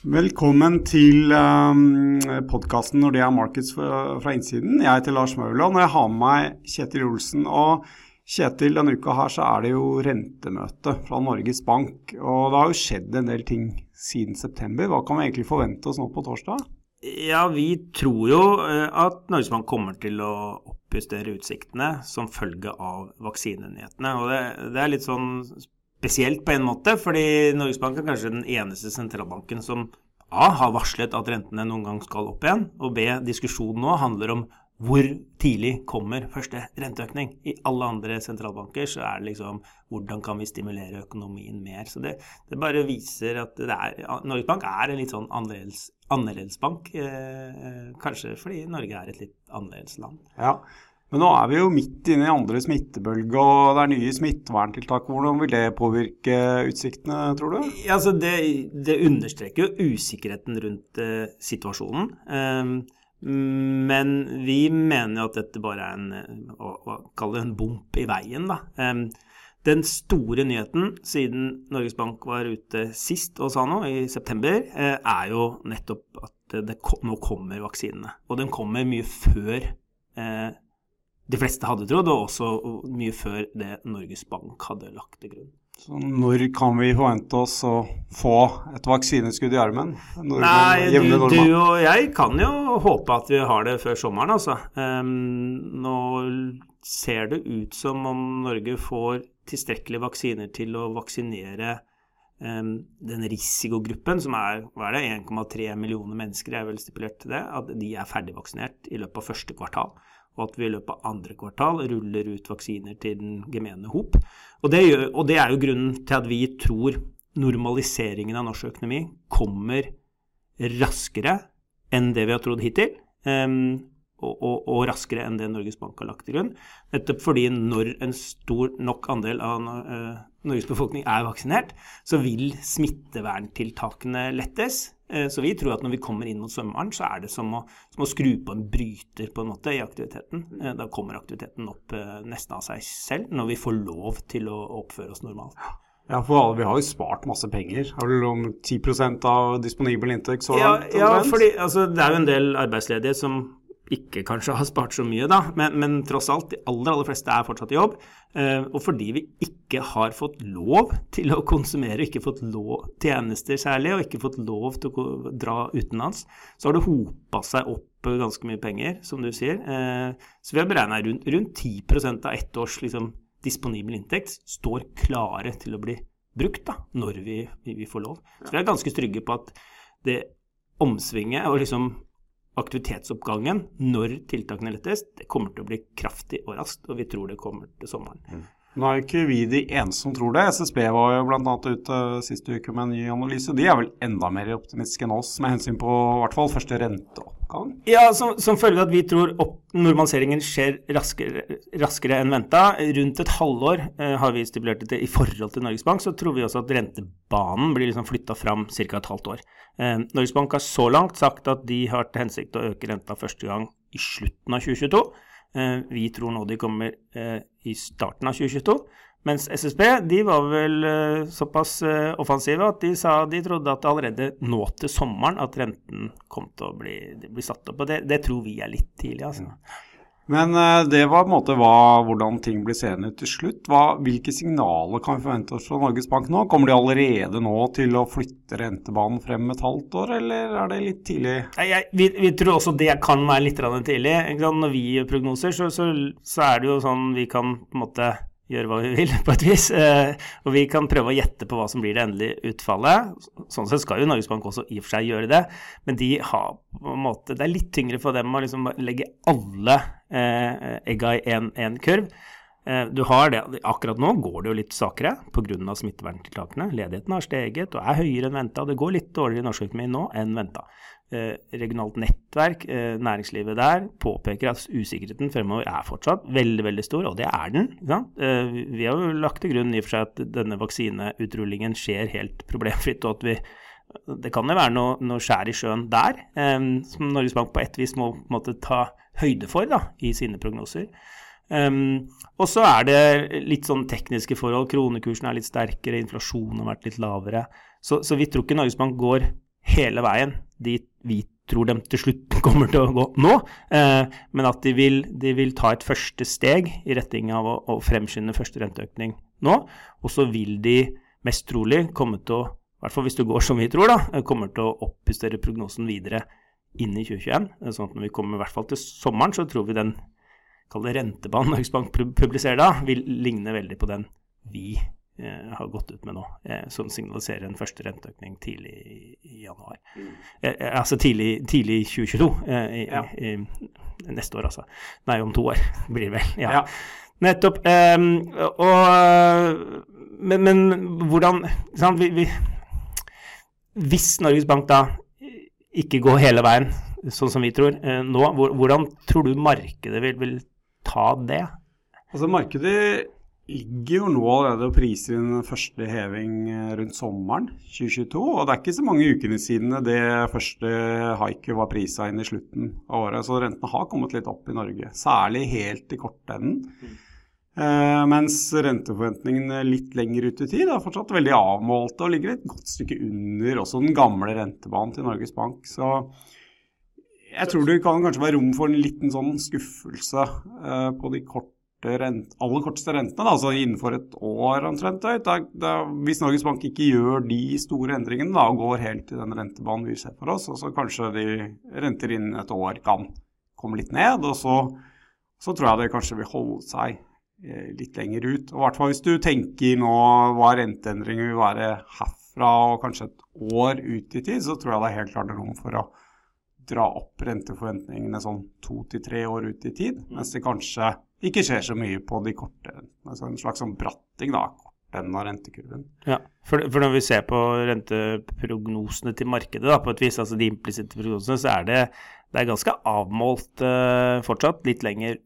Velkommen til um, podkasten det er fra, fra, innsiden. Jeg heter Lars Mauland og jeg har med meg Kjetil Olsen. Og Kjetil, denne uka her så er det jo rentemøte fra Norges Bank. Og det har jo skjedd en del ting siden september. Hva kan vi egentlig forvente oss nå på torsdag? Ja, vi tror jo eh, at Norges Bank kommer til å oppjustere utsiktene som følge av vaksinenyhetene. Og det, det er litt sånn spesielt på en måte, fordi Norges Bank er kanskje den eneste sentralbanken som A har varslet at rentene noen gang skal opp igjen, og B diskusjonen nå handler om hvor tidlig kommer første renteøkning? I alle andre sentralbanker så er det liksom hvordan kan vi stimulere økonomien mer? Så det, det bare viser at er, Norges Bank er en litt sånn annerledes, annerledes bank. Eh, kanskje fordi Norge er et litt annerledes land. Ja, men nå er vi jo midt inne i andre smittebølge, og det er nye smitteverntiltak. Hvordan vil det påvirke utsiktene, tror du? Ja, altså det, det, understreker jo usikkerheten rundt eh, situasjonen. Um, men vi mener at dette bare er en, å, det en bump i veien. Da. Um, den store nyheten siden Norges Bank var ute sist og sa noe, i september, uh, er jo nettopp at det, det, nå kommer vaksinene. Og den kommer mye før uh, de fleste hadde trodd, og også mye før det Norges Bank hadde lagt til grunn. Så når kan vi forvente oss å få et vaksineskudd i armen? Nei, du, du, og jeg kan jo håpe at vi har det før sommeren, altså. Um, nå ser det ut som om Norge får tilstrekkelig vaksiner til å vaksinere den risikogruppen, som er, er 1,3 millioner mennesker, er vel stipulert til det, at de er ferdigvaksinert i løpet av første kvartal og at vi i løpet av andre kvartal ruller ut vaksiner til den gemene hop. Og det, gjør, og det er jo grunnen til at vi tror normaliseringen av norsk økonomi kommer raskere enn det vi har trodd hittil. Um, og, og, og, raskere enn det Norges Bank har lagt til grunn. Nettopp fordi når en stor nok andel av uh, Norges befolkning er vaksinert, så vil smitteverntiltakene lettes. Uh, så vi tror at når vi kommer inn mot sommeren, så er det som å, som å skru på en bryter på en måte i aktiviteten. Uh, da kommer aktiviteten opp nesten av seg selv, når vi får lov til å oppføre oss normalt. Ja, for vi har jo spart masse penger. Har du om 10 av disponibel inntekt så langt? Ja, ja fordi altså, det er jo en del arbeidsledige som ikke kanskje har spart så mye, da, men, men, tross alt, de aller, aller fleste er fortsatt i jobb. Eh, og fordi vi ikke har fått lov til å konsumere, ikke fått lov tjenester særlig, og ikke fått lov til å dra utenlands, så har det hopa seg opp ganske mye penger, som du sier. Eh, så vi har beregna rundt, rundt 10% av ett års liksom, disponibel inntekt står klare til å bli brukt da, når vi, vi, får lov. Så vi er ganske trygge på at det omsvinget og liksom aktivitetsoppgangen når tiltakene lettes, det kommer til å bli kraftig og raskt, og vi tror det kommer til sommeren. Nå er jo ikke vi de eneste som tror det. SSB var jo bl.a. ute siste uke med en ny analyse. De er vel enda mer optimistiske enn oss med hensyn på i hvert fall første renteoppgang? Ja, som, som følge av at vi tror normaliseringen skjer raskere, raskere enn venta. Rundt et halvår eh, har vi stipulert det i forhold til Norges Bank. Så tror vi også at rentebanen blir liksom flytta fram ca. et halvt år. Eh, Norges Bank har så langt sagt at de har til hensikt å øke renta første gang i slutten av 2022. Eh, vi tror nå de kommer eh, i starten av 2022. Mens SSB de var vel eh, såpass offensive at de sa de trodde at allerede nå til sommeren at renten kom til å bli, bli satt opp. Og det, det, tror vi er litt tidlig, altså. Men uh, det var på en måte hva, hvordan ting blir seende til slutt. Hva, hvilke signaler kan vi forvente oss fra Norges Bank nå? Kommer de allerede nå til å flytte rentebanen frem et halvt år, eller er det litt tidlig? Jeg, vi, vi, tror også det kan være litt tidlig. Når vi gjør prognoser, så, så, så, er det jo sånn vi kan på en måte gjøre hva vi vil, på et vis. Eh, og vi kan prøve å gjette på hva som blir det endelige utfallet. Sånn sett skal jo Norges Bank også i og for seg gjøre det, men de har på en måte Det er litt tyngre for dem å liksom legge alle eh, egga i én kurv. Eh, du har det, Akkurat nå går det jo litt svakere pga. smitteverntiltakene. Ledigheten har steget og er høyere enn venta. Det går litt dårligere i norsk økonomi nå enn venta. Eh, regionalt nettverk, eh, næringslivet der, påpeker at usikkerheten fremover er fortsatt veldig veldig stor, og det er den. Eh, vi har jo lagt til grunn i og for seg at denne vaksineutrulingen skjer helt problemfritt, og at vi det kan jo være noe, noe skjær i sjøen der, som Norges Bank på et vis må måtte ta høyde for da, i sine prognoser. Um, og så er det litt sånn tekniske forhold. Kronekursen er litt sterkere, inflasjonen har vært litt lavere. Så, så vi tror ikke Norges Bank går hele veien dit vi tror de til slutt kommer til å gå nå, eh, men at de vil, de vil, ta et første steg i retning av å, å fremskynde første renteøkning nå. Og så vil de mest trolig komme til å, i hvert fall hvis det går som vi tror, da, eh, kommer til å oppjustere prognosen videre inn i 2021. Eh, sånn at når vi kommer i hvert fall til sommeren, så tror vi den kall rentebanen Norges Bank publiserer da, vil ligne veldig på den vi har gått ut med nå, eh, som signaliserer en første renteøkning tidlig i, januar. Mm. Eh, altså tidlig, tidlig 2022. I, ja. neste år, altså. Nei, om to år blir det vel. Ja. ja. Nettopp. Um, og men, men, hvordan sant, vi, vi, Hvis Norges Bank da ikke går hele veien, sånn som vi tror nå, hvordan tror du markedet vil, vil ta det? Altså Markedet ligger jo nå allerede og priser inn første heving eh, rundt sommeren 2022. Og det er ikke så mange ukene siden det første haiket var prisa inn i slutten av året. Så rentene har kommet litt opp i Norge, særlig helt i kortenden. Mm. Eh, mens renteforventningene litt lenger ut i tid er fortsatt veldig avmålte og ligger et godt stykke under også den gamle rentebanen til Norges Bank. Så jeg tror det kan kanskje være rom for en liten sånn skuffelse eh, på de korte rent, aller korteste rentene, da, altså innenfor et år omtrent. Da, da, hvis Norges Bank ikke gjør de store endringene da, og går helt til den rentebanen vi ser for oss, og så kanskje de renter innen et år kan komme litt ned, og så, så tror jeg det kanskje vil holde seg eh, litt lenger ut. Og hvert hvis du tenker nå hva renteendringer vil være herfra og kanskje et år ut i tid, så tror jeg det er helt klart rom for å dra opp renteforventningene sånn to til tre år ut i tid, mens det kanskje ikke skjer så mye på de korte altså En slags sånn bratting, da. Kortenden av rentekurven. Ja, for, for, når vi ser på renteprognosene til markedet, da, på et vis, altså de implisitte prognosene, så er det, det er ganske avmålt uh, fortsatt. Litt lenger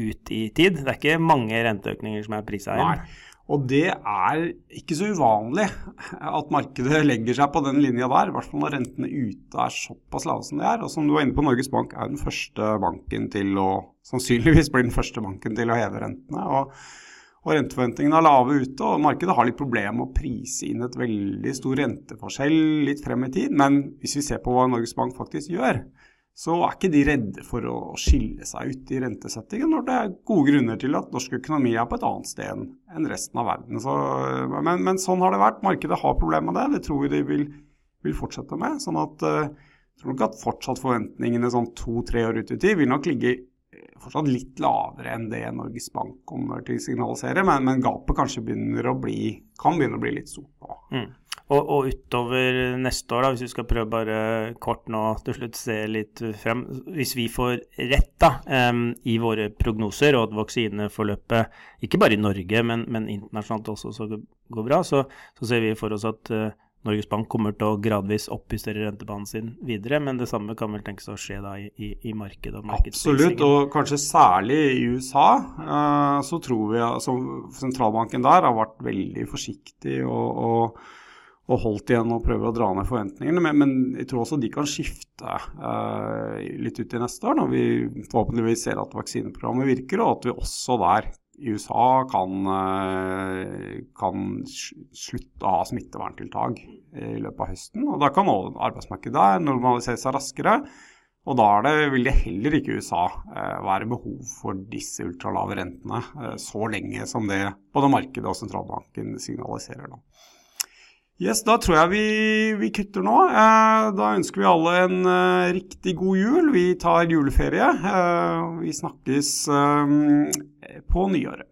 ut i tid. Det er ikke mange renteøkninger som er prisa inn. Nei. Og det er ikke så uvanlig at markedet legger seg på den linja der, i hvert fall når rentene ute er såpass lave som de er. Og som du var inne på, Norges Bank er den første banken til å sannsynligvis blir den første banken til å heve rentene. Og, og renteforventningene er lave ute, og markedet har litt problemer med å prise inn et veldig stor renteforskjell litt frem i tid. Men hvis vi ser på hva Norges Bank faktisk gjør, så er ikke de redde for å skille seg ut i rentesettingen når det er gode grunner til at norsk økonomi er på et annet sted enn resten av verden. Så, men, men, sånn har det vært. Markedet har problemer med det. Det tror vi de vil, vil fortsette med. sånn at eh, jeg tror nok at fortsatt forventningene sånn to-tre år ut i tid vil nok ligge fortsatt litt lavere enn det Norges Bank kommer til å signalisere, men, men gapet kanskje begynner å bli, kan begynne å bli litt stort nå. Mm. Og, og, utover neste år, da, hvis vi skal prøve bare kort nå til slutt se litt frem Hvis vi får rett da, um, i våre prognoser, og at vaksineforløpet ikke bare i Norge, men, men internasjonalt også så går bra, så, så, ser vi for oss at uh, Norges Bank kommer til å gradvis oppjustere rentebanen sin videre, men det samme kan vel tenkes å skje da i, i, i markedet. Absolutt, og kanskje særlig i USA uh, så tror vi altså sentralbanken der har vært veldig forsiktig og, og og holdt igjen og prøver å dra ned forventningene. Men, men jeg tror også de kan skifte uh, litt ut i neste år, når vi forhåpentligvis ser at vaksineprogrammet virker, og at vi også der i USA kan, uh, kan slutte å ha smitteverntiltak i løpet av høsten. Og da kan arbeidsmarkedet normalisere seg raskere. Og da det, vil det heller ikke i USA eh, være behov for disse ultralave rentene så lenge som det både markedet og sentralbanken signaliserer nå. Yes, Da tror jeg vi, vi kutter nå. Eh, da ønsker vi alle en eh, riktig god jul. Vi tar juleferie. Eh, vi snakkes eh, på nyåret.